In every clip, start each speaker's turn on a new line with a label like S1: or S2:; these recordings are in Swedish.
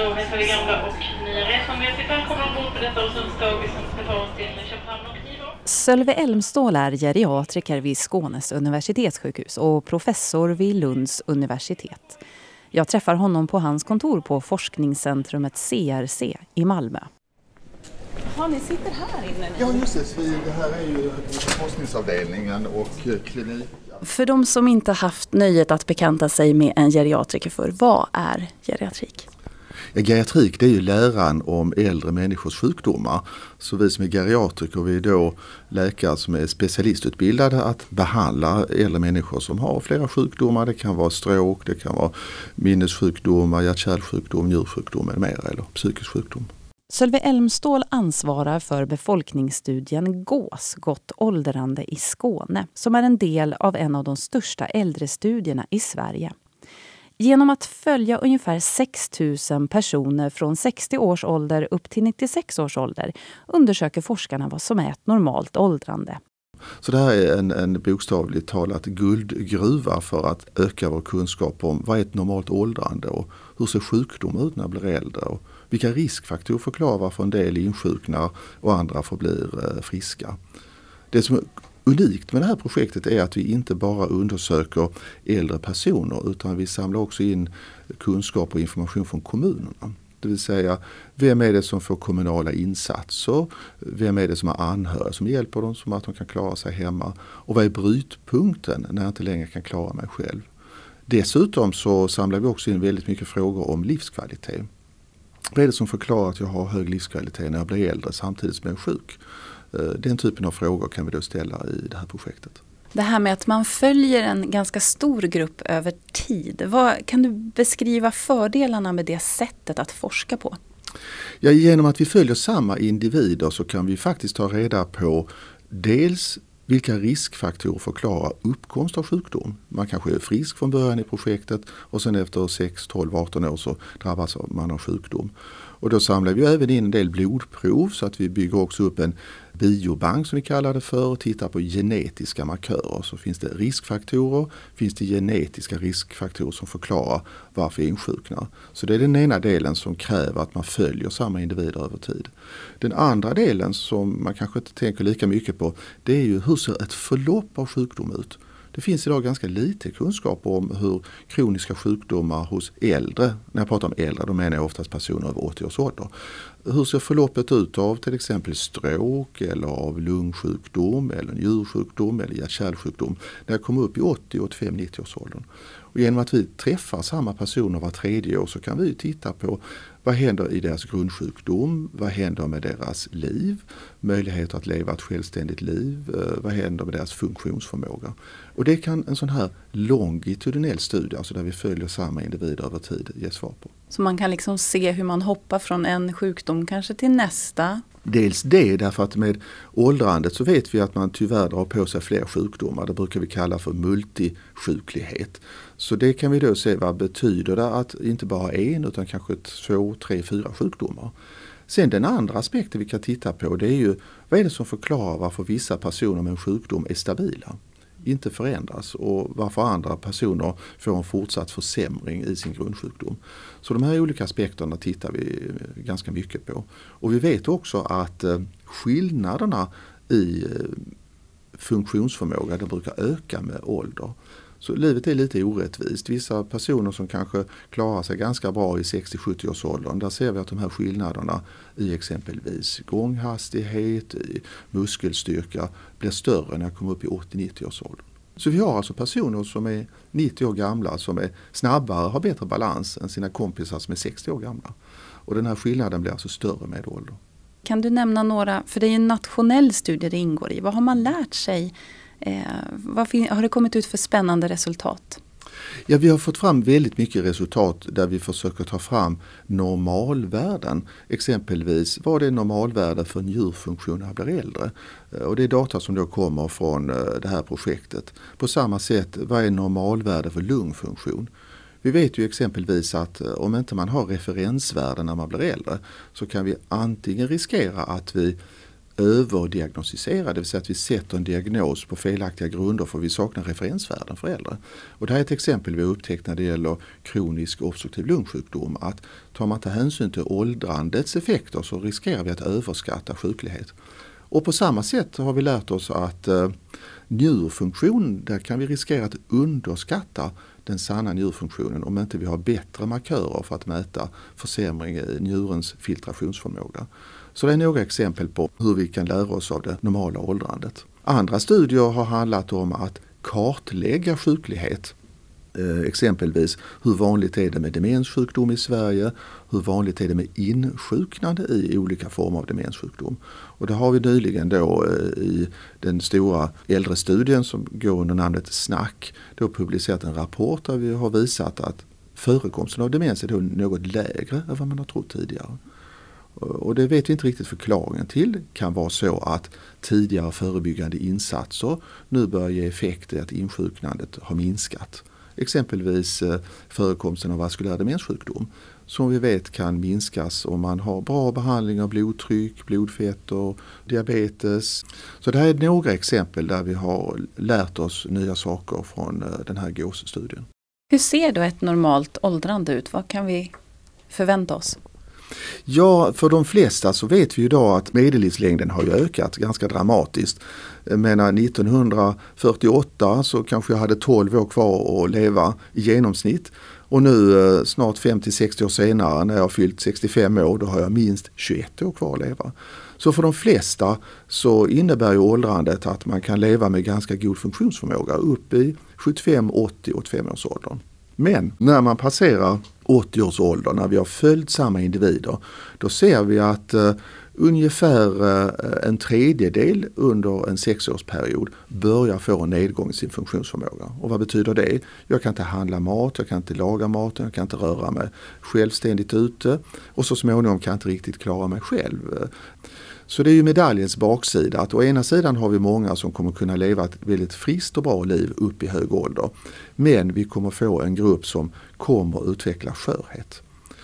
S1: Hälsar vi gamla och nya resande hjärtligt välkomna ombord på detta Öresundståg som ska ta oss till Köpenhamn och Nivå.
S2: Sölve Elmstål är geriatriker vid Skånes universitetssjukhus och professor vid Lunds universitet. Jag träffar honom på hans kontor på forskningscentrumet CRC i Malmö. Ja, ni sitter här inne.
S3: Ja, just det. Vi, det här är ju forskningsavdelningen och eh, klinik.
S2: För de som inte haft nöjet att bekanta sig med en geriatriker för, vad är geriatrik?
S3: Ja, geriatrik det är ju läran om äldre människors sjukdomar. Så vi som är geriatriker vi är då läkare som är specialistutbildade att behandla äldre människor som har flera sjukdomar. Det kan vara stråk, det kan vara minnessjukdomar, hjärt-kärlsjukdom, njursjukdom med mera eller psykisk sjukdom.
S2: Sölve Elmstål ansvarar för befolkningsstudien GÅS, Gott åldrande i Skåne, som är en del av en av de största äldrestudierna i Sverige. Genom att följa ungefär 6 000 personer från 60 års ålder upp till 96 års ålder undersöker forskarna vad som är ett normalt åldrande.
S3: Så det här är en, en bokstavligt talat guldgruva för att öka vår kunskap om vad är ett normalt åldrande och hur ser sjukdom ut när man blir äldre och vilka riskfaktorer förklarar varför en del insjuknar och andra förblir eh, friska. Det som unikt med det här projektet är att vi inte bara undersöker äldre personer utan vi samlar också in kunskap och information från kommunerna. Det vill säga, vem är det som får kommunala insatser? Vem är det som har anhöriga som hjälper dem så att de kan klara sig hemma? Och vad är brytpunkten när jag inte längre kan klara mig själv? Dessutom så samlar vi också in väldigt mycket frågor om livskvalitet. Vad är det som förklarar att jag har hög livskvalitet när jag blir äldre samtidigt som jag är sjuk? Eh, den typen av frågor kan vi då ställa i det här projektet.
S2: Det här med att man följer en ganska stor grupp över tid. Vad, kan du beskriva fördelarna med det sättet att forska på?
S3: Ja, genom att vi följer samma individer så kan vi faktiskt ta reda på dels vilka riskfaktorer förklarar uppkomst av sjukdom? Man kanske är frisk från början i projektet och sen efter 6, 12, 18 år så drabbas man av sjukdom. Och då samlar vi även in en del blodprov så att vi bygger också upp en biobank som vi kallar det för och tittar på genetiska markörer. Så finns det riskfaktorer, finns det genetiska riskfaktorer som förklarar varför jag insjuknar. Så det är den ena delen som kräver att man följer samma individer över tid. Den andra delen som man kanske inte tänker lika mycket på det är ju hur ser ett förlopp av sjukdom ut? Det finns idag ganska lite kunskap om hur kroniska sjukdomar hos äldre, när jag pratar om äldre då menar jag oftast personer över 80 års ålder. Hur ser förloppet ut av till exempel stråk eller av lungsjukdom eller njursjukdom eller hjärt-kärlsjukdom när jag kommer upp i 80, 85, 90 års åldern. Och genom att vi träffar samma personer var tredje år så kan vi titta på vad händer i deras grundsjukdom? Vad händer med deras liv? Möjligheter att leva ett självständigt liv? Eh, vad händer med deras funktionsförmåga? Och det kan en sån här longitudinell studie, alltså där vi följer samma individer över tid, ge svar på.
S2: Så man kan liksom se hur man hoppar från en sjukdom kanske till nästa?
S3: Dels det, därför att med åldrandet så vet vi att man tyvärr drar på sig fler sjukdomar. Det brukar vi kalla för multisjuklighet. Så det kan vi då se vad betyder det att inte bara ha en utan kanske två, tre, fyra sjukdomar. Sen den andra aspekten vi kan titta på det är ju vad är det som förklarar varför vissa personer med en sjukdom är stabila? inte förändras och varför andra personer får en fortsatt försämring i sin grundsjukdom. Så de här olika aspekterna tittar vi eh, ganska mycket på. Och vi vet också att eh, skillnaderna i eh, funktionsförmåga det brukar öka med ålder. Så livet är lite orättvist. Vissa personer som kanske klarar sig ganska bra i 60-70 års åldern, där ser vi att de här skillnaderna i exempelvis gånghastighet, i muskelstyrka blir större när jag kommer upp i 80-90 årsåldern. Så vi har alltså personer som är 90 år gamla som är snabbare, har bättre balans än sina kompisar som är 60 år gamla. Och den här skillnaden blir alltså större med ålder.
S2: Kan du nämna några, för det är en nationell studie det ingår i, vad har man lärt sig Eh, vad har det kommit ut för spännande resultat?
S3: Ja, vi har fått fram väldigt mycket resultat där vi försöker ta fram normalvärden. Exempelvis vad är normalvärde för njurfunktion när man blir äldre? Eh, och det är data som då kommer från eh, det här projektet. På samma sätt, vad är normalvärde för lungfunktion? Vi vet ju exempelvis att eh, om inte man har referensvärden när man blir äldre så kan vi antingen riskera att vi överdiagnostisera, det vill säga att vi sätter en diagnos på felaktiga grunder för vi saknar referensvärden för äldre. Och det här är ett exempel vi har upptäckt när det gäller kronisk obstruktiv lungsjukdom. Att tar man inte hänsyn till åldrandets effekter så riskerar vi att överskatta sjuklighet. Och på samma sätt har vi lärt oss att eh, njurfunktion, där kan vi riskera att underskatta den sanna njurfunktionen om inte vi har bättre markörer för att mäta försämring i njurens filtrationsförmåga. Så det är några exempel på hur vi kan lära oss av det normala åldrandet. Andra studier har handlat om att kartlägga sjuklighet. Eh, exempelvis hur vanligt är det med demenssjukdom i Sverige? Hur vanligt är det med insjuknande i olika former av demenssjukdom? Och det har vi nyligen då eh, i den stora äldrestudien som går under namnet SNACK då publicerat en rapport där vi har visat att förekomsten av demens är då något lägre än vad man har trott tidigare. Och det vet vi inte riktigt förklaringen till. Det kan vara så att tidigare förebyggande insatser nu börjar ge effekt i att insjuknandet har minskat. Exempelvis eh, förekomsten av vaskulär demenssjukdom som vi vet kan minskas om man har bra behandling av blodtryck, blodfetter, diabetes. Så det här är några exempel där vi har lärt oss nya saker från eh, den här GÅS-studien.
S2: Hur ser då ett normalt åldrande ut? Vad kan vi förvänta oss?
S3: Ja, för de flesta så vet vi idag att medellivslängden har ökat ganska dramatiskt. Jag menar 1948 så kanske jag hade 12 år kvar att leva i genomsnitt. Och nu eh, snart 50-60 år senare när jag har fyllt 65 år då har jag minst 21 år kvar att leva. Så för de flesta så innebär ju åldrandet att man kan leva med ganska god funktionsförmåga upp i 75, 80, 85 års åldern. Men när man passerar 80 års ålder, när vi har följt samma individer, då ser vi att eh, ungefär eh, en tredjedel under en sexårsperiod börjar få en nedgång i sin funktionsförmåga. Och vad betyder det? Jag kan inte handla mat, jag kan inte laga maten, jag kan inte röra mig självständigt ute och så småningom kan jag inte riktigt klara mig själv. Så det är ju medaljens baksida att å ena sidan har vi många som kommer kunna leva ett väldigt friskt och bra liv upp i hög ålder. Men vi kommer få en grupp som kommer utveckla skörhet.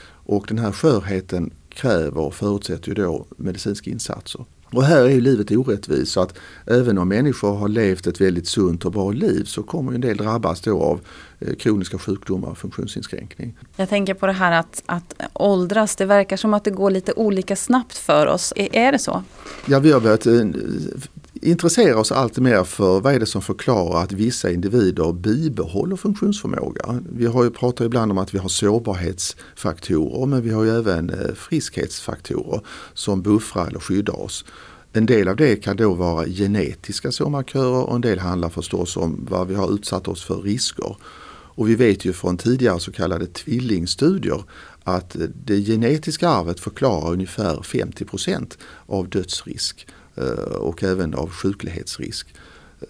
S3: Och den här skörheten kräver och förutsätter ju då medicinska insatser. Och här är ju livet orättvist så att även om människor har levt ett väldigt sunt och bra liv så kommer en del drabbas då av eh, kroniska sjukdomar och funktionsinskränkning.
S2: Jag tänker på det här att, att åldras, det verkar som att det går lite olika snabbt för oss. Är, är det så?
S3: Ja, vi har börjat eh, intressera oss allt mer för vad är det som förklarar att vissa individer bibehåller funktionsförmåga. Vi har ju pratat ibland om att vi har sårbarhetsfaktorer men vi har ju även eh, friskhetsfaktorer som buffrar eller skyddar oss. En del av det kan då vara genetiska sårmarkörer och en del handlar förstås om vad vi har utsatt oss för risker. Och vi vet ju från tidigare så kallade tvillingstudier att eh, det genetiska arvet förklarar ungefär 50% av dödsrisk. Eh, och även av sjuklighetsrisk.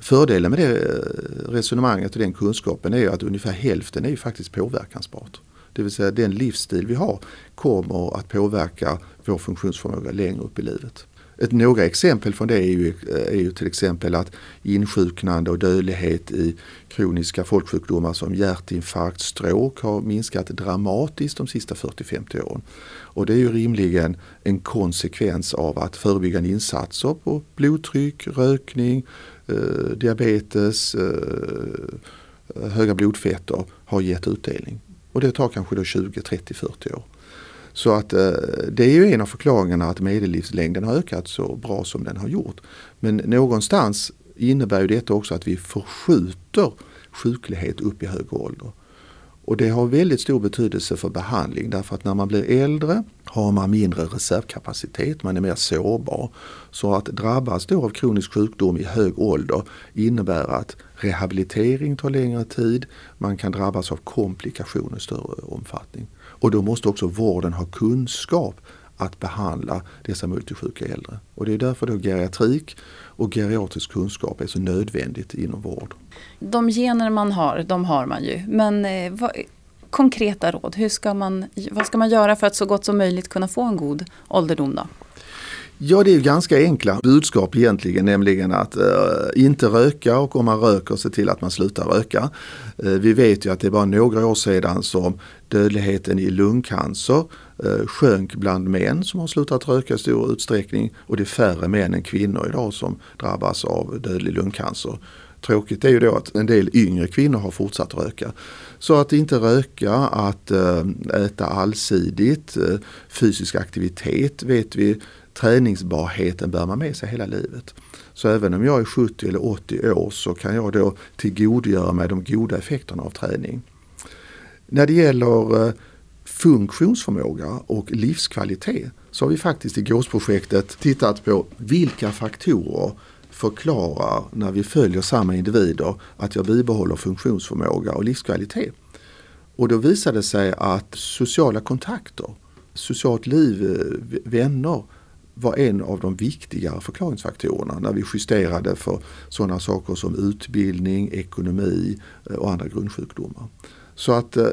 S3: Fördelen med det eh, resonemanget och den kunskapen är att ungefär hälften är ju faktiskt påverkansbart. Det vill säga den livsstil vi har kommer att påverka vår funktionsförmåga längre upp i livet. Ett, några exempel från det är ju, eh, är ju till exempel att insjuknande och dödlighet i kroniska folksjukdomar som hjärtinfarkt, stroke har minskat dramatiskt de sista 40-50 åren. Och det är ju rimligen en konsekvens av att förebyggande insatser på blodtryck, rökning, eh, diabetes, eh, höga blodfetter har gett utdelning. Och det tar kanske då 20, 30, 40 år. Så att eh, det är ju en av förklaringarna att medellivslängden har ökat så bra som den har gjort. Men någonstans innebär ju detta också att vi förskjuter sjuklighet upp i hög ålder. Och det har väldigt stor betydelse för behandling därför att när man blir äldre har man mindre reservkapacitet, man är mer sårbar. Så att drabbas då av kronisk sjukdom i hög ålder innebär att rehabilitering tar längre tid, man kan drabbas av komplikationer i större omfattning. Och då måste också vården ha kunskap att behandla dessa multisjuka äldre. Och det är därför då geriatrik och geriatrisk kunskap är så nödvändigt inom vård.
S2: De gener man har, de har man ju. Men eh, vad, konkreta råd, hur ska man, vad ska man göra för att så gott som möjligt kunna få en god ålderdom då?
S3: Ja, det är ganska enkla budskap egentligen, nämligen att eh, inte röka och om man röker se till att man slutar röka. Eh, vi vet ju att det var några år sedan som dödligheten i lungcancer eh, sjönk bland män som har slutat röka i stor utsträckning och det är färre män än kvinnor idag som drabbas av dödlig lungcancer. Tråkigt är ju då att en del yngre kvinnor har fortsatt röka. Så att inte röka, att eh, äta allsidigt, eh, fysisk aktivitet vet vi träningsbarheten bär man med sig hela livet. Så även om jag är 70 eller 80 år så kan jag då tillgodogöra mig de goda effekterna av träning. När det gäller eh, funktionsförmåga och livskvalitet så har vi faktiskt i GÅS-projektet tittat på vilka faktorer förklarar när vi följer samma individer att jag bibehåller funktionsförmåga och livskvalitet. Och då visade det sig att sociala kontakter, socialt liv, eh, vänner var en av de viktigare förklaringsfaktorerna när vi justerade för sådana saker som utbildning, ekonomi eh, och andra grundsjukdomar. Så att eh,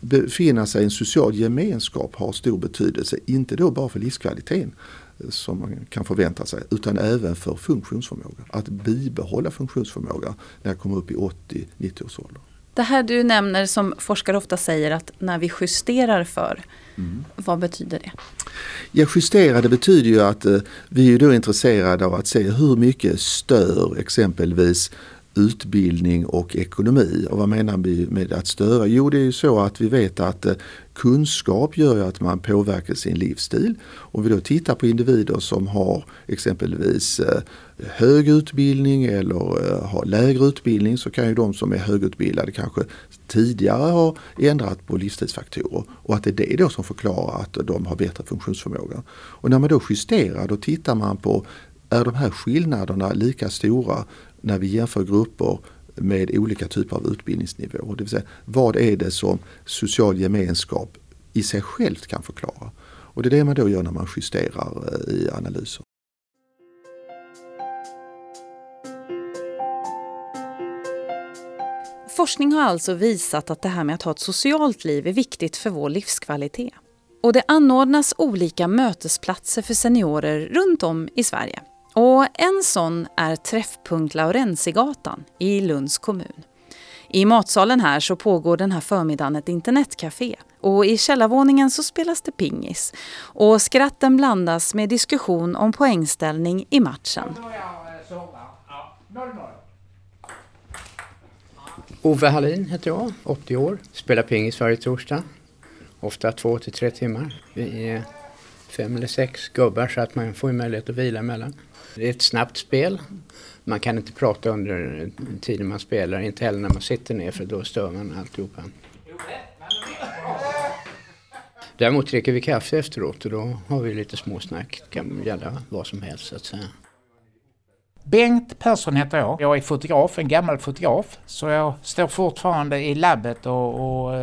S3: befinna sig i en social gemenskap har stor betydelse, inte då bara för livskvaliteten eh, som man kan förvänta sig, utan även för funktionsförmåga. Att bibehålla funktionsförmåga när jag kommer upp i 80-90 års ålder.
S2: Det här du nämner som forskare ofta säger att när vi justerar för, mm. vad betyder det?
S3: Ja, justerade betyder ju att eh, vi är då intresserade av att se hur mycket stör exempelvis utbildning och ekonomi. Och vad menar vi med att störa? Jo, det är ju så att vi vet att eh, kunskap gör att man påverkar sin livsstil. Om vi då tittar på individer som har exempelvis eh, hög utbildning eller eh, har lägre utbildning så kan ju de som är högutbildade kanske tidigare ha ändrat på livsstilsfaktorer och att det är det då som förklarar att de har bättre funktionsförmåga. Och när man då justerar då tittar man på är de här skillnaderna lika stora när vi jämför grupper med olika typer av utbildningsnivåer. Det vill säga vad är det som social gemenskap i sig självt kan förklara. Och det är det man då gör när man justerar eh, i analyser.
S2: Forskning har alltså visat att det här med att ha ett socialt liv är viktigt för vår livskvalitet. Och det anordnas olika mötesplatser för seniorer runt om i Sverige. Och en sån är Träffpunkt Laurentigatan i Lunds kommun. I matsalen här så pågår den här förmiddagen ett internetcafé och i källarvåningen så spelas det pingis. Och skratten blandas med diskussion om poängställning i matchen.
S4: Ove Hallin heter jag, 80 år, spelar pingis varje torsdag. Ofta två till tre timmar. Vi fem eller sex gubbar så att man får möjlighet att vila emellan. Det är ett snabbt spel. Man kan inte prata under tiden man spelar, inte heller när man sitter ner för då stör man alltihopa. Däremot dricker vi kaffe efteråt och då har vi lite småsnack. Det kan gälla vad som helst så att säga.
S5: Bengt Persson heter jag. Jag är fotograf, en gammal fotograf. Så jag står fortfarande i labbet och, och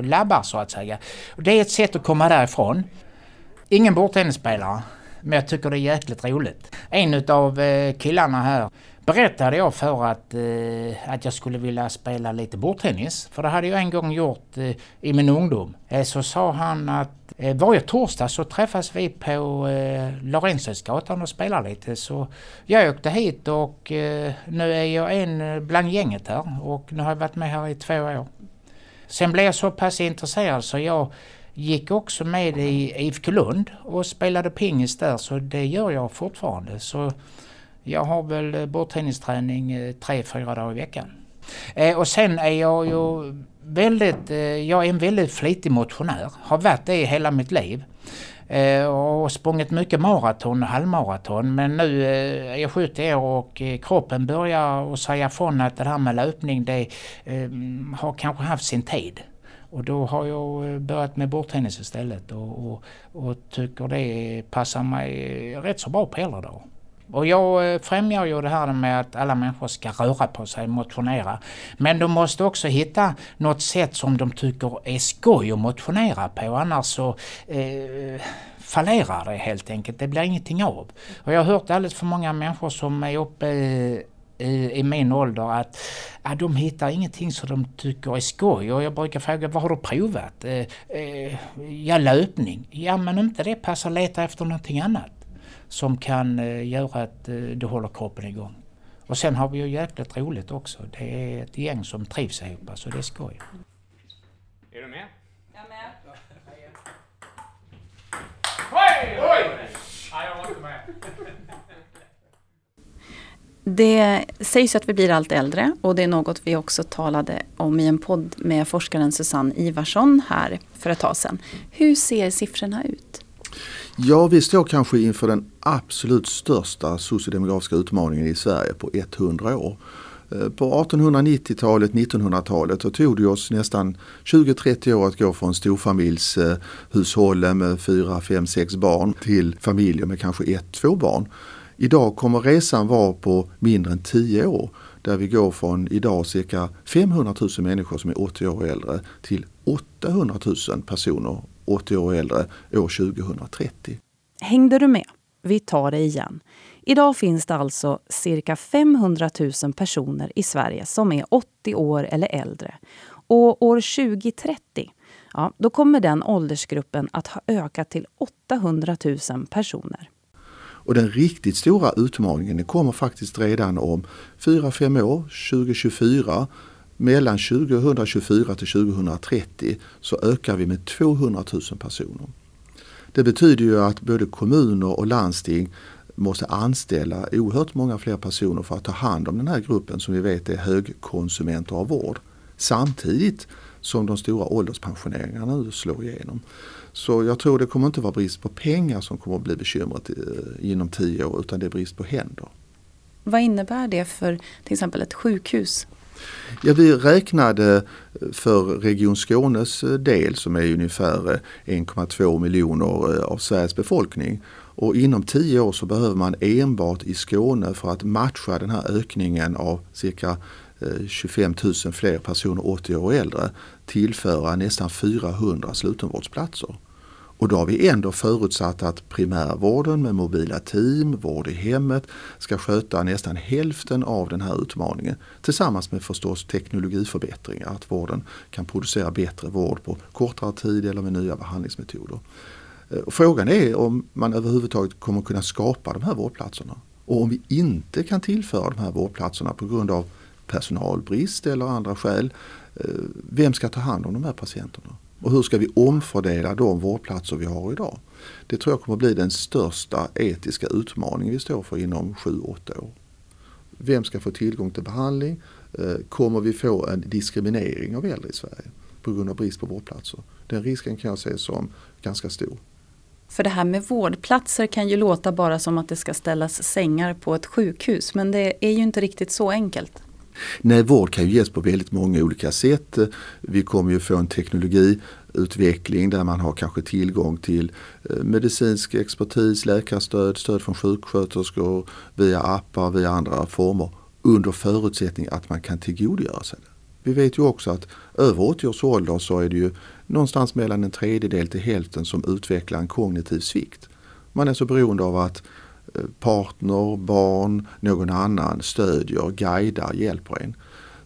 S5: och labbar så att säga. Det är ett sätt att komma därifrån. Ingen bordtennisspelare. Men jag tycker det är jäkligt roligt. En utav eh, killarna här berättade jag för att, eh, att jag skulle vilja spela lite bordtennis. För det hade jag en gång gjort eh, i min ungdom. Eh, så sa han att eh, varje torsdag så träffas vi på Laurentiusgatan och spelar lite. Så jag åkte hit och nu är jag en bland gänget här och nu har jag varit med här i två år. Sen blev jag så pass intresserad så jag gick också med i IFK Lund och spelade pingis där så det gör jag fortfarande. Så jag har väl eh, bordtennisträning eh, tre, fyra dagar i veckan. Eh, och sen är jag ju väldigt, eh, jag är en väldigt flitig motionär. Har varit det hela mitt liv. Eh, och sprungit mycket maraton och halvmaraton men nu är jag 70 år och kroppen börjar att säga från att det här med löpning det har kanske haft sin tid. Och då har jag eh, börjat med bordtennis istället och, och, och tycker det passar mig rätt så bra på äldre dagar. Och jag eh, främjar ju det här med att alla människor ska röra på sig, motionera. Men de måste också hitta något sätt som de tycker är skoj att motionera på annars så eh, fallerar det helt enkelt. Det blir ingenting av. Och jag har hört alldeles för många människor som är uppe i, i min ålder att ja, de hittar ingenting som de tycker är skoj. Och jag brukar fråga, vad har du provat? Eh, eh, ja, löpning. Ja, men om inte det passar, leta efter någonting annat. som kan eh, göra att eh, du håller kroppen igång. Och sen har vi ju jäkligt roligt också. Det är ett gäng som trivs ihop så det är skoj.
S4: Är du med?
S1: Jag med.
S5: Oj, oj! Nej, jag var inte med.
S2: Det sägs att vi blir allt äldre och det är något vi också talade om i en podd med forskaren Susanne Ivarsson här för ett tag sedan. Hur ser siffrorna ut?
S3: Ja, vi står kanske inför den absolut största sociodemografiska utmaningen i Sverige på 100 år. Eh, på 1890-talet, 1900-talet så tog det oss nästan 20-30 år att gå från storfamiljshushållen med 4, 5, 6 barn till familjer med kanske ett, två barn. Idag kommer resan vara på mindre än 10 år där vi går från idag cirka 500 000 människor som är 80 år och äldre till 800 000 personer 80 år och äldre år 2030.
S2: Hängde du med? Vi tar det igen. Idag finns det alltså cirka 500 000 personer i Sverige som är 80 år eller äldre. Och år 2030, ja, då kommer den åldersgruppen att ha ökat till 800 000 personer.
S3: Och den riktigt stora utmaningen kommer faktiskt redan om 4-5 år, 2024. Mellan 2024 till 2030 så ökar vi med 200 000 personer. Det betyder ju att både kommuner och landsting måste anställa oerhört många fler personer för att ta hand om den här gruppen som vi vet är högkonsumenter av vård. Samtidigt som de stora ålderspensioneringarna nu slår igenom. Så jag tror det kommer inte vara brist på pengar som kommer att bli bekymret eh, inom tio år utan det är brist på händer.
S2: Vad innebär det för till exempel ett sjukhus?
S3: Ja, vi räknade för Region Skånes eh, del som är ungefär 1,2 eh, miljoner av Sveriges befolkning. Och inom tio år så behöver man enbart i Skåne för att matcha den här ökningen av cirka Eh, 25 000 fler personer 80 år och äldre tillföra nästan 400 slutenvårdsplatser. Och då har vi ändå förutsatt att primärvården med mobila team, vård i hemmet ska sköta nästan hälften av den här utmaningen. Tillsammans med förstås teknologiförbättringar, att vården kan producera bättre vård på kortare tid eller med nya behandlingsmetoder. Eh, frågan är om man överhuvudtaget kommer kunna skapa de här vårdplatserna. Och om vi inte kan tillföra de här vårdplatserna på grund av personalbrist eller andra skäl. Eh, vem ska ta hand om de här patienterna? Och hur ska vi omfördela de vårdplatser vi har idag? Det tror jag kommer bli den största etiska utmaningen vi står för inom 7-8 år. Vem ska få tillgång till behandling? Eh, kommer vi få en diskriminering av äldre i Sverige på grund av brist på vårdplatser? Den risken kan jag se som ganska stor.
S2: För det här med vårdplatser kan ju låta bara som att det ska ställas sängar på ett sjukhus men det är ju inte riktigt så enkelt.
S3: Nej, vård kan ju ges på väldigt många olika sätt. Vi kommer ju få en teknologiutveckling där man har kanske tillgång till eh, medicinsk expertis, läkarstöd, stöd från sjuksköterskor via appar, via andra former under förutsättning att man kan tillgodogöra sig det. Vi vet ju också att över 80 års ålder så är det ju någonstans mellan en tredjedel till hälften som utvecklar en kognitiv svikt. Man är så beroende av att partner, barn, någon annan stödjer, guidar, hjälper en.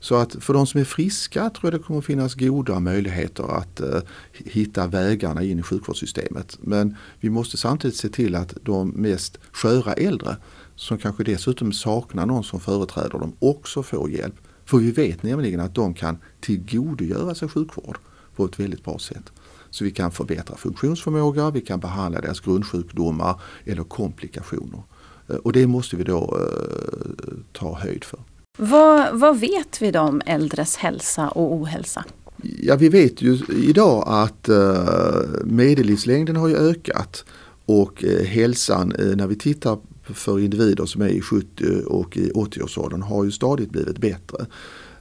S3: Så att för de som är friska tror jag det kommer finnas goda möjligheter att eh, hitta vägarna in i sjukvårdssystemet. Men vi måste samtidigt se till att de mest sköra äldre som kanske dessutom saknar någon som företräder dem också får hjälp. För vi vet nämligen att de kan tillgodogöra sig sjukvård på ett väldigt bra sätt. Så vi kan förbättra funktionsförmåga, vi kan behandla deras grundsjukdomar eller komplikationer. Eh, och det måste vi då eh, ta höjd för.
S2: Vad, vad vet vi då om äldres hälsa och ohälsa?
S3: Ja, vi vet ju idag att eh, medellivslängden har ju ökat och eh, hälsan eh, när vi tittar för individer som är i 70 och i 80-årsåldern har ju stadigt blivit bättre.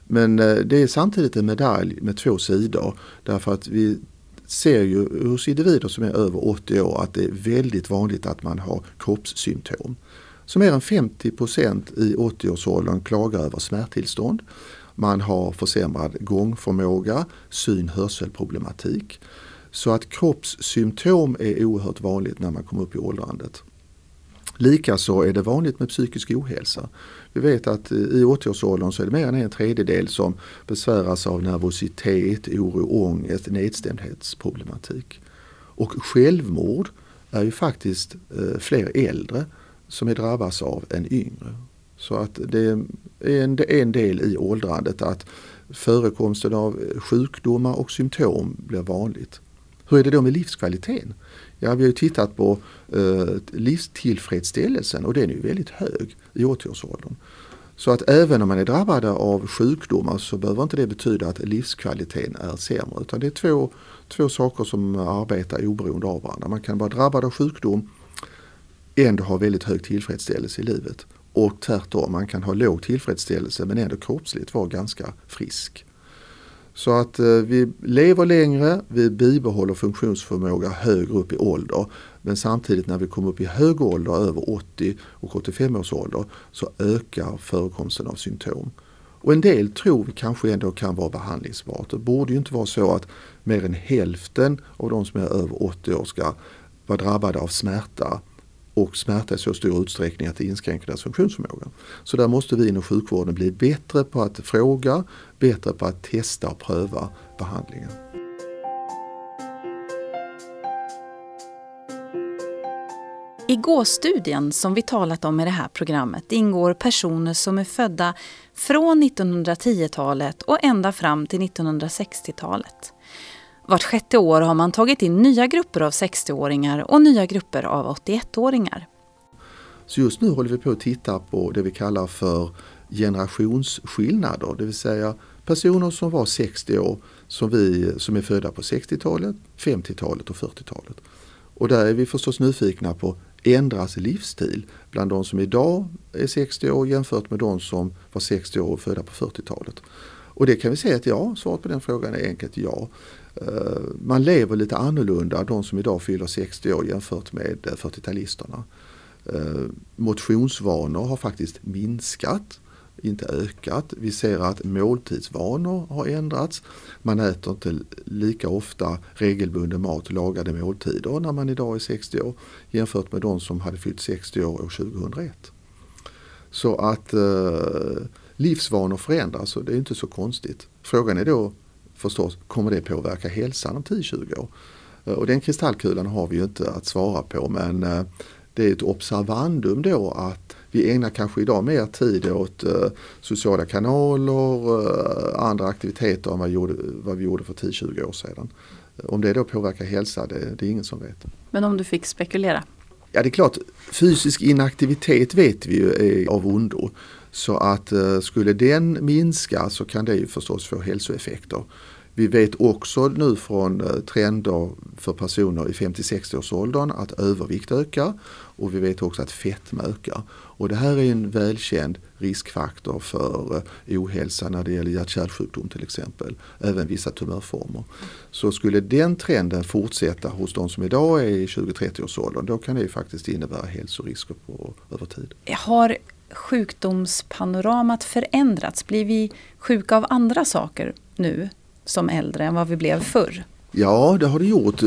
S3: Men eh, det är samtidigt en medalj med två sidor därför att vi ser ju hos individer som är över 80 år att det är väldigt vanligt att man har kroppssymptom. Så mer än 50% i 80-årsåldern klagar över smärttillstånd. Man har försämrad gångförmåga, syn hörselproblematik. Så att kroppssymptom är oerhört vanligt när man kommer upp i åldrandet. Likaså är det vanligt med psykisk ohälsa. Vi vet att i 80-årsåldern så är det mer än en tredjedel som besväras av nervositet, oro, ångest, nedstämdhetsproblematik. Och självmord är ju faktiskt eh, fler äldre som är drabbas av än yngre. Så att det är en, en del i åldrandet att förekomsten av sjukdomar och symptom blir vanligt. Hur är det då med livskvaliteten? Ja, vi har ju tittat på eh, livstillfredsställelsen och den är ju väldigt hög i 80-årsåldern. Så att även om man är drabbad av sjukdomar så behöver inte det betyda att livskvaliteten är sämre. Utan det är två, två saker som arbetar oberoende av varandra. Man kan vara drabbad av sjukdom ändå ha väldigt hög tillfredsställelse i livet. Och tvärtom, man kan ha låg tillfredsställelse men ändå kroppsligt vara ganska frisk. Så att eh, vi lever längre, vi bibehåller funktionsförmåga högre upp i ålder. Men samtidigt när vi kommer upp i hög ålder, över 80 och 85 års ålder, så ökar förekomsten av symptom. Och en del tror vi kanske ändå kan vara behandlingsbart. Det borde ju inte vara så att mer än hälften av de som är över 80 år ska vara drabbade av smärta och smärta i så stor utsträckning att det inskränker deras funktionsförmåga. Så där måste vi inom sjukvården bli bättre på att fråga, bättre på att testa och pröva behandlingen.
S2: I GÅ-studien som vi talat om i det här programmet ingår personer som är födda från 1910-talet och ända fram till 1960-talet. Vart sjätte år har man tagit in nya grupper av 60-åringar och nya grupper av 81-åringar.
S3: Så just nu håller vi på att titta på det vi kallar för generationsskillnader, det vill säga personer som var 60 år som, vi, som är födda på 60-talet, 50-talet och 40-talet. Och där är vi förstås nyfikna på ändras livsstil bland de som idag är 60 år jämfört med de som var 60 år och födda på 40-talet. Och det kan vi säga att ja, svaret på den frågan är enkelt ja. Eh, man lever lite annorlunda, de som idag fyller 60 år jämfört med eh, 40-talisterna. Eh, motionsvanor har faktiskt minskat, inte ökat. Vi ser att måltidsvanor har ändrats. Man äter inte lika ofta regelbunden mat, lagade måltider när man idag är 60 år jämfört med de som hade fyllt 60 år år 2001. Så att eh, livsvanor förändras och det är inte så konstigt. Frågan är då förstås, kommer det påverka hälsan om 10-20 år? Eh, och den kristallkulan har vi ju inte att svara på men eh, det är ett observandum då att vi ägnar kanske idag mer tid åt uh, sociala kanaler, andra aktiviteter än vad, gjorde, vad vi gjorde för 10-20 år sedan. Om det då påverkar hälsa, det, det är ingen som vet.
S2: Men om du fick spekulera?
S3: Ja det är klart, fysisk inaktivitet vet vi ju är av ondo. Så att skulle den minska så kan det ju förstås få hälsoeffekter. Vi vet också nu från eh, trender för personer i 50-60-årsåldern att övervikt ökar och vi vet också att fetma ökar. Och det här är en välkänd riskfaktor för eh, ohälsa när det gäller hjärt-kärlsjukdom till exempel. Även vissa tumörformer. Så skulle den trenden fortsätta hos de som idag är i 20-30-årsåldern då kan det faktiskt innebära hälsorisker på, över tid.
S2: Har sjukdomspanoramat förändrats? Blir vi sjuka av andra saker nu som äldre än vad vi blev förr?
S3: Ja, det har det gjort.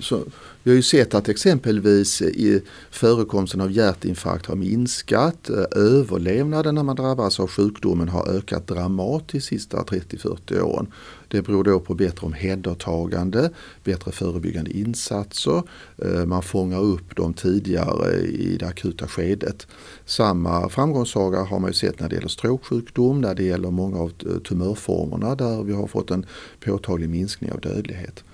S3: Så vi har ju sett att exempelvis i förekomsten av hjärtinfarkt har minskat. Eh, överlevnaden när man drabbas av sjukdomen har ökat dramatiskt de sista 30-40 åren. Det beror då på bättre omhändertagande, bättre förebyggande insatser. Eh, man fångar upp dem tidigare i det akuta skedet. Samma framgångssaga har man ju sett när det gäller stråksjukdom, när det gäller många av tumörformerna där vi har fått en påtaglig minskning av dödlighet.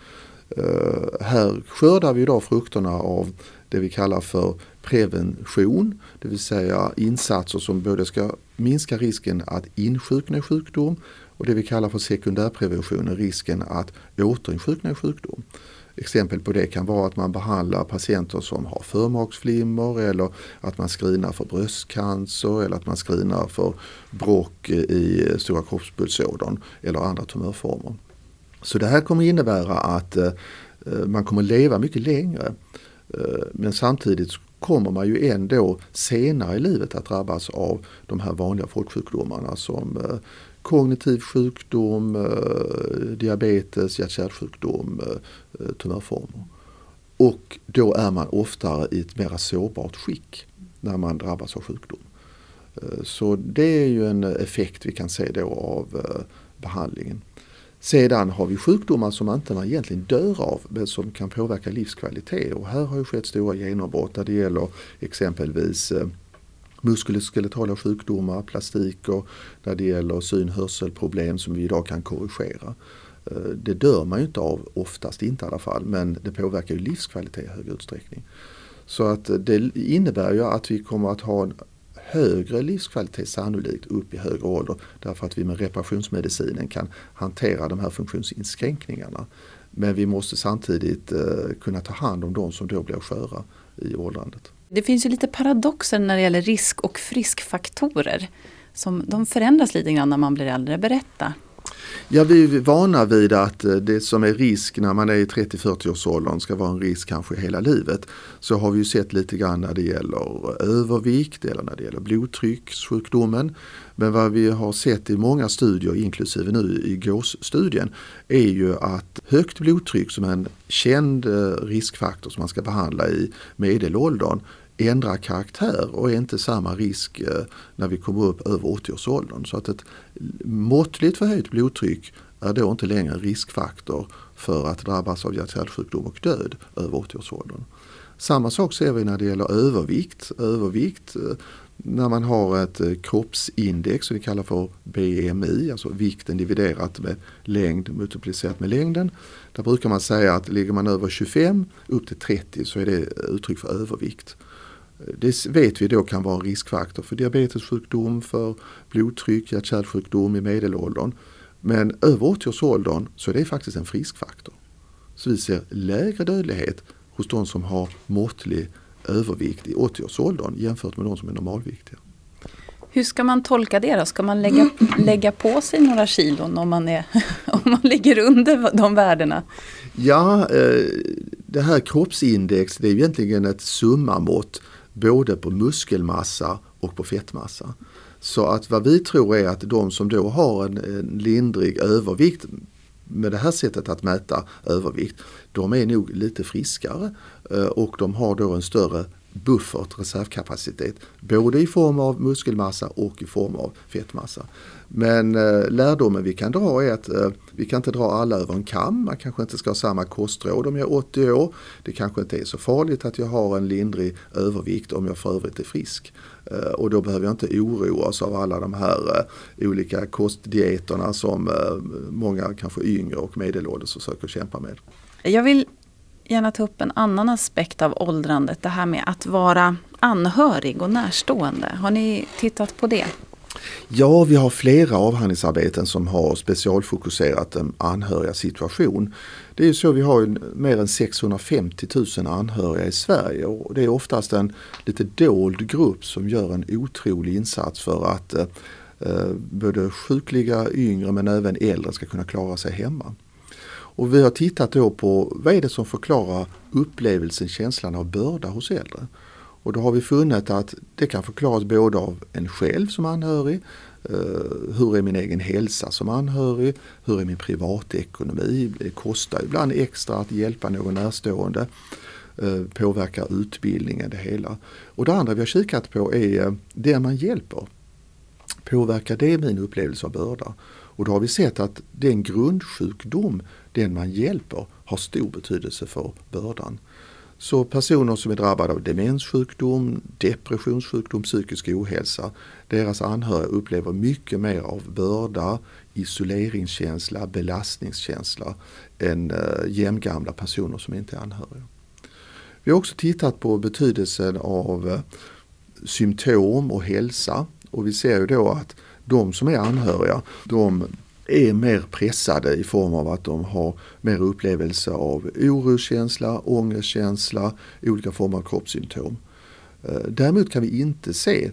S3: Uh, här skördar vi idag frukterna av det vi kallar för prevention, det vill säga insatser som både ska minska risken att insjukna i sjukdom och det vi kallar för sekundärprevention, risken att återinsjukna i sjukdom. Exempel på det kan vara att man behandlar patienter som har förmaksflimmer eller att man screenar för bröstcancer eller att man screenar för bråck i stora kroppspulsådern eller andra tumörformer. Så det här kommer innebära att eh, eh, man kommer leva mycket längre. Eh, men samtidigt kommer man ju ändå senare i livet att drabbas av de här vanliga folksjukdomarna som kognitiv sjukdom, diabetes, hjärt-kärlsjukdom, tumörformer. Och då är man oftare i ett mer sårbart skick när man drabbas av sjukdom. Så det är ju en effekt vi kan se då av behandlingen. Sedan har vi sjukdomar som man inte egentligen dör av men som kan påverka livskvalitet och här har ju skett stora genombrott där det gäller exempelvis eh, muskuloskeletala sjukdomar, plastik och när det gäller syn hörselproblem som vi idag kan korrigera. Eh, det dör man ju inte av, oftast inte i alla fall, men det påverkar ju livskvalitet i hög utsträckning. Så att eh, det innebär ju att vi kommer att ha en högre livskvalitet sannolikt upp i högre ålder därför att vi med reparationsmedicinen kan hantera de här funktionsinskränkningarna. Men vi måste samtidigt eh, kunna ta hand om de som då blir sköra i åldrandet.
S2: Det finns ju lite paradoxer när det gäller risk och friskfaktorer. Som, de förändras lite grann när man blir äldre. Berätta.
S3: Ja, vi är vana vid att eh, det som är risk när man är i 30-40 års åldern ska vara en risk kanske hela livet. Så har vi ju sett lite grann när det gäller övervikt eller när det gäller blodtryckssjukdomen. Men vad vi har sett i många studier, inklusive nu i GÅS-studien, är ju att högt blodtryck som är en känd eh, riskfaktor som man ska behandla i medelåldern ändrar karaktär och är inte samma risk eh, när vi kommer upp över 80-årsåldern. Så att ett måttligt förhöjt blodtryck är då inte längre en riskfaktor för att drabbas av hjärt-kärlsjukdom och död över 80-årsåldern. Samma sak ser vi när det gäller övervikt. Övervikt eh, när man har ett eh, kroppsindex som vi kallar för BMI, alltså vikten dividerat med längd multiplicerat med längden. Där brukar man säga att ligger man över 25 upp till 30 så är det uttryck för övervikt. Det vet vi då kan vara en riskfaktor för diabetessjukdom, för blodtryck, hjärt-kärlsjukdom i medelåldern. Men över 80-årsåldern så är det faktiskt en friskfaktor. Så vi ser lägre dödlighet hos de som har måttlig övervikt i 80-årsåldern jämfört med de som är normalviktiga.
S2: Hur ska man tolka det då? Ska man lägga, lägga på sig några kilon om man, är, om man ligger under de värdena?
S3: Ja, eh, det här kroppsindex det är egentligen ett summamått både på muskelmassa och på fettmassa. Så att vad vi tror är att de som då har en, en lindrig övervikt med det här sättet att mäta övervikt, de är nog lite friskare eh, och de har då en större buffert, reservkapacitet, både i form av muskelmassa och i form av fettmassa. Men eh, lärdomen vi kan dra är att eh, vi kan inte dra alla över en kam. Man kanske inte ska ha samma kostråd om jag är 80 år. Det kanske inte är så farligt att jag har en lindrig övervikt om jag för övrigt är frisk. Eh, och då behöver jag inte oroa oss av alla de här eh, olika kostdieterna som eh, många kanske yngre och medelålders försöker kämpa med.
S2: Jag vill gärna ta upp en annan aspekt av åldrandet. Det här med att vara anhörig och närstående. Har ni tittat på det?
S3: Ja, vi har flera avhandlingsarbeten som har specialfokuserat den anhöriga situation. Det är ju så vi har mer än 650 000 anhöriga i Sverige och det är oftast en lite dold grupp som gör en otrolig insats för att eh, eh både sjukliga, yngre men även äldre ska kunna klara sig hemma. Och vi har tittat då på vad är det som förklarar upplevelsen, känslan av börda hos äldre. Och då har vi funnit att det kan förklaras både av en själv som anhörig, eh, hur är min egen hälsa som anhörig, hur är min privatekonomi, det kostar ibland extra att hjälpa någon närstående, eh, påverkar utbildningen, det hela. Och det andra vi har kikat på är eh, det man hjälper. Påverkar det min upplevelse av börda? Och då har vi sett att den grundsjukdom, den man hjälper, har stor betydelse för bördan. Så personer som är drabbade av demenssjukdom, depressionssjukdom, psykisk ohälsa, deras anhöriga upplever mycket mer av börda, isoleringskänsla, belastningskänsla än eh, jämngamla personer som inte är anhöriga. Vi har också tittat på betydelsen av eh, symptom och hälsa och vi ser ju då att de som är anhöriga, de är mer pressade i form av att de har mer upplevelse av oroskänsla, ångestkänsla, olika former av kroppssymptom. Eh, däremot kan vi inte se,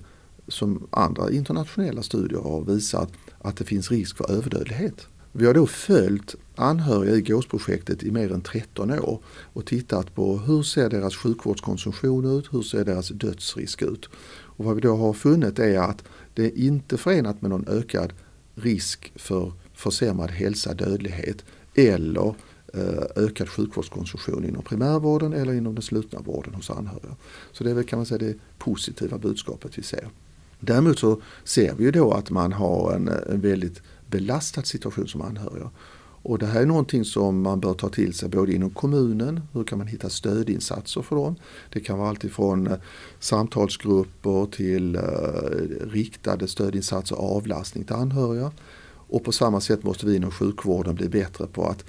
S3: som andra internationella studier har visat, att det finns risk för överdödlighet. Vi har då följt anhöriga i GÅS-projektet i mer än 13 år och tittat på hur ser deras sjukvårdskonsumtion ut, hur ser deras dödsrisk ut. Och vad vi då har funnit är att det är inte förenat med någon ökad risk för försämrad hälsa, dödlighet eller eh, ökad sjukvårdskonsumtion inom primärvården eller inom den slutna vården hos anhöriga. Så det är väl kan man säga det positiva budskapet vi ser. Däremot så ser vi ju då att man har en, en väldigt belastad situation som anhöriga. Och det här är någonting som man bör ta till sig både inom kommunen, hur kan man hitta stödinsatser för dem? Det kan vara alltifrån eh, samtalsgrupper till eh, riktade stödinsatser och avlastning till anhöriga. Och på samma sätt måste vi inom sjukvården bli bättre på att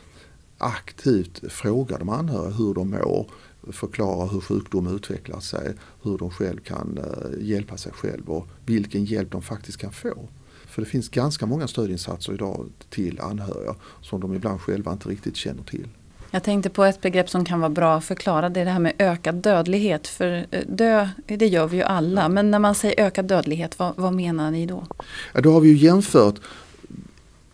S3: aktivt fråga de anhöriga hur de mår, förklara hur sjukdom utvecklar sig, hur de själv kan uh, hjälpa sig själv och vilken hjälp de faktiskt kan få. För det finns ganska många stödinsatser idag till anhöriga som de ibland själva inte riktigt känner till.
S2: Jag tänkte på ett begrepp som kan vara bra att förklara. Det är det här med ökad dödlighet. För eh, dö, det gör vi ju alla. Men när man säger ökad dödlighet, vad, vad menar ni då?
S3: Ja, då har vi ju jämfört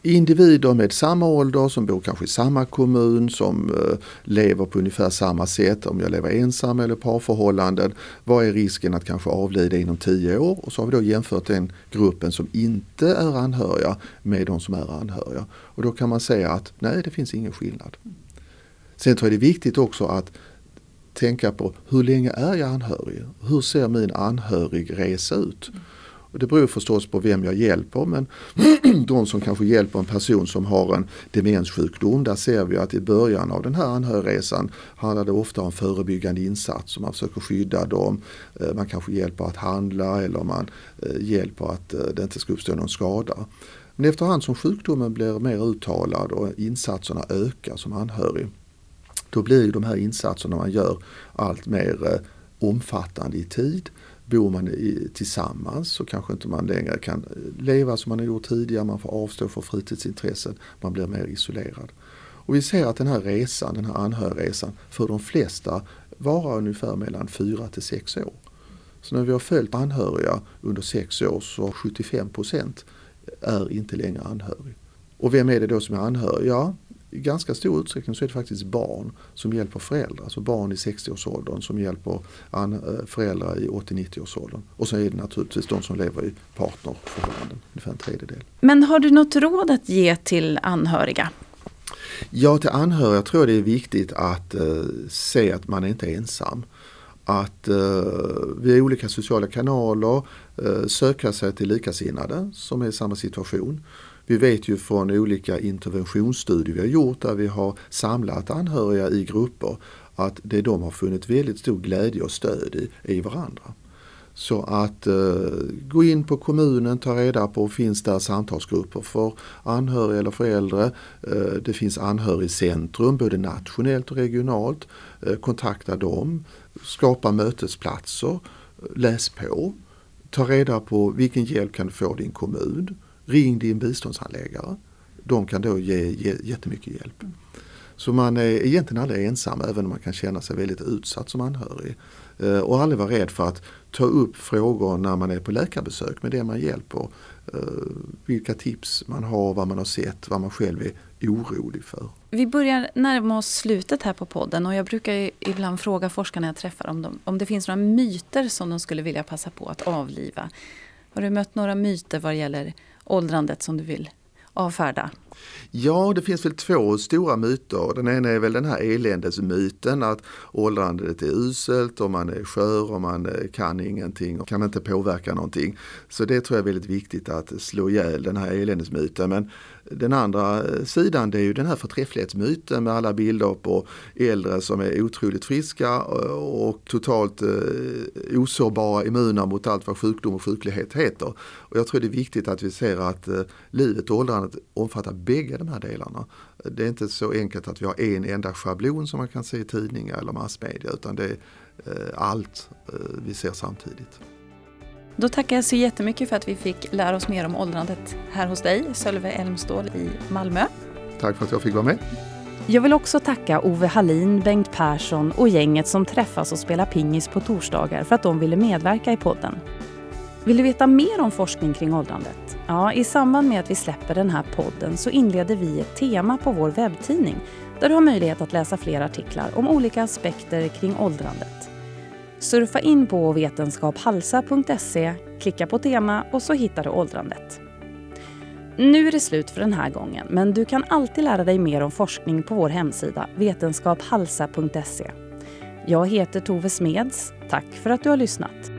S3: individer med samma ålder som bor kanske i samma kommun som eh, lever på ungefär samma sätt. Om jag lever ensam eller parförhållanden. Vad är risken att kanske avlida inom tio år? Och så har vi då jämfört den gruppen som inte är anhöriga med de som är anhöriga. Och då kan man säga att nej det finns ingen skillnad. Sen tror jag det är viktigt också att tänka på hur länge är jag anhörig? Hur ser min anhörigresa ut? Och det beror förstås på vem jag hjälper men de som kanske hjälper en person som har en demenssjukdom där ser vi att i början av den här anhörigresan handlar det ofta om förebyggande insatser. Man försöker skydda dem, eh, man kanske hjälper att handla eller man eh, hjälper att eh, det inte ska uppstå någon skada. Men efterhand som sjukdomen blir mer uttalad och insatserna ökar som anhörig då blir de här insatserna man gör allt mer omfattande i tid Bor man i, tillsammans så kanske inte man längre kan leva som man har gjort tidigare. Man får avstå från fritidsintressen. Man blir mer isolerad. Och vi ser att den här resan, den här anhörigresan, för de flesta varar ungefär mellan 4 till 6 år. Så när vi har följt anhöriga under 6 år så 75 procent är inte längre anhörig. Och vem är det då som är anhörig? Ja, i ganska stor utsträckning så är det faktiskt barn som hjälper föräldrar. Alltså barn i 60-årsåldern som hjälper eh, föräldrar i 80-90-årsåldern. Och så är det naturligtvis de som lever i partnerförhållanden, ungefär en tredjedel.
S2: Men har du något råd att ge till anhöriga?
S3: Ja, till anhöriga tror jag det är viktigt att uh, se att man inte är ensam. Att uh, via olika sociala kanaler uh, söka sig till likasinnade som är i samma situation. Vi vet ju från olika interventionsstudier vi har gjort där vi har samlat anhöriga i grupper att det de har funnit väldigt stor glädje och stöd i i varandra. Så att eh, gå in på kommunen, ta reda på finns där samtalsgrupper för anhöriga eller föräldrar. Eh, det finns anhörigcentrum både nationellt och regionalt. Eh, kontakta dem, skapa mötesplatser, eh, läs på. Ta reda på vilken hjälp kan du få i din kommun. Ring din biståndshandläggare. De kan då ge, ge jättemycket hjälp. Så man är egentligen aldrig ensam även om man kan känna sig väldigt utsatt som anhörig. Eh, och aldrig vara rädd för att ta upp frågor när man är på läkarbesök med det man hjälper. Eh, vilka tips man har, vad man har sett, vad man själv är orolig för.
S2: Vi börjar närma oss slutet här på podden och jag brukar ibland fråga forskarna jag träffar om, de, om det finns några myter som de skulle vilja passa på att avliva. Har du mött några myter vad gäller åldrandet som du vill avfärda?
S3: Ja, det finns väl två stora myter. Den ena är väl den här eländesmyten att åldrandet är uselt och man är skör och man eh, kan ingenting och kan inte påverka någonting. Så det tror jag är väldigt viktigt att slå ihjäl den här eländesmyten. Men den andra eh, sidan det är ju den här förträfflighetsmyten med alla bilder på äldre som är otroligt friska eh, och totalt osårbara, immuna mot allt vad sjukdom och sjuklighet heter. Och jag tror det är viktigt att vi ser att livet och åldrandet omfattar bägge de här delarna. Det är inte så enkelt att vi har en enda schablon som man kan se i tidningar eller massmedia utan det är eh, allt eh, vi ser samtidigt.
S2: Då tackar jag så jättemycket för att vi fick lära oss mer om åldrandet här hos dig, Sölve Elmstål i Malmö.
S3: Tack för att jag fick vara med.
S2: Jag vill också tacka Ove Hallin, Bengt Persson och gänget som träffas och spelar pingis på torsdagar för att de ville medverka i podden. Vill du veta mer om forskning kring åldrandet? Ja, i samband med att vi släpper den här podden så inleder vi ett tema på vår webbtidning där du har möjlighet att läsa fler artiklar om olika aspekter kring åldrandet. Surfa in på vetenskaphalsa.se, klicka på tema och så hittar du åldrandet. Nu är det slut för den här gången, men du kan alltid lära dig mer om forskning på vår hemsida vetenskaphalsa.se. Jag heter Tove Smeds. Tack för att du har lyssnat.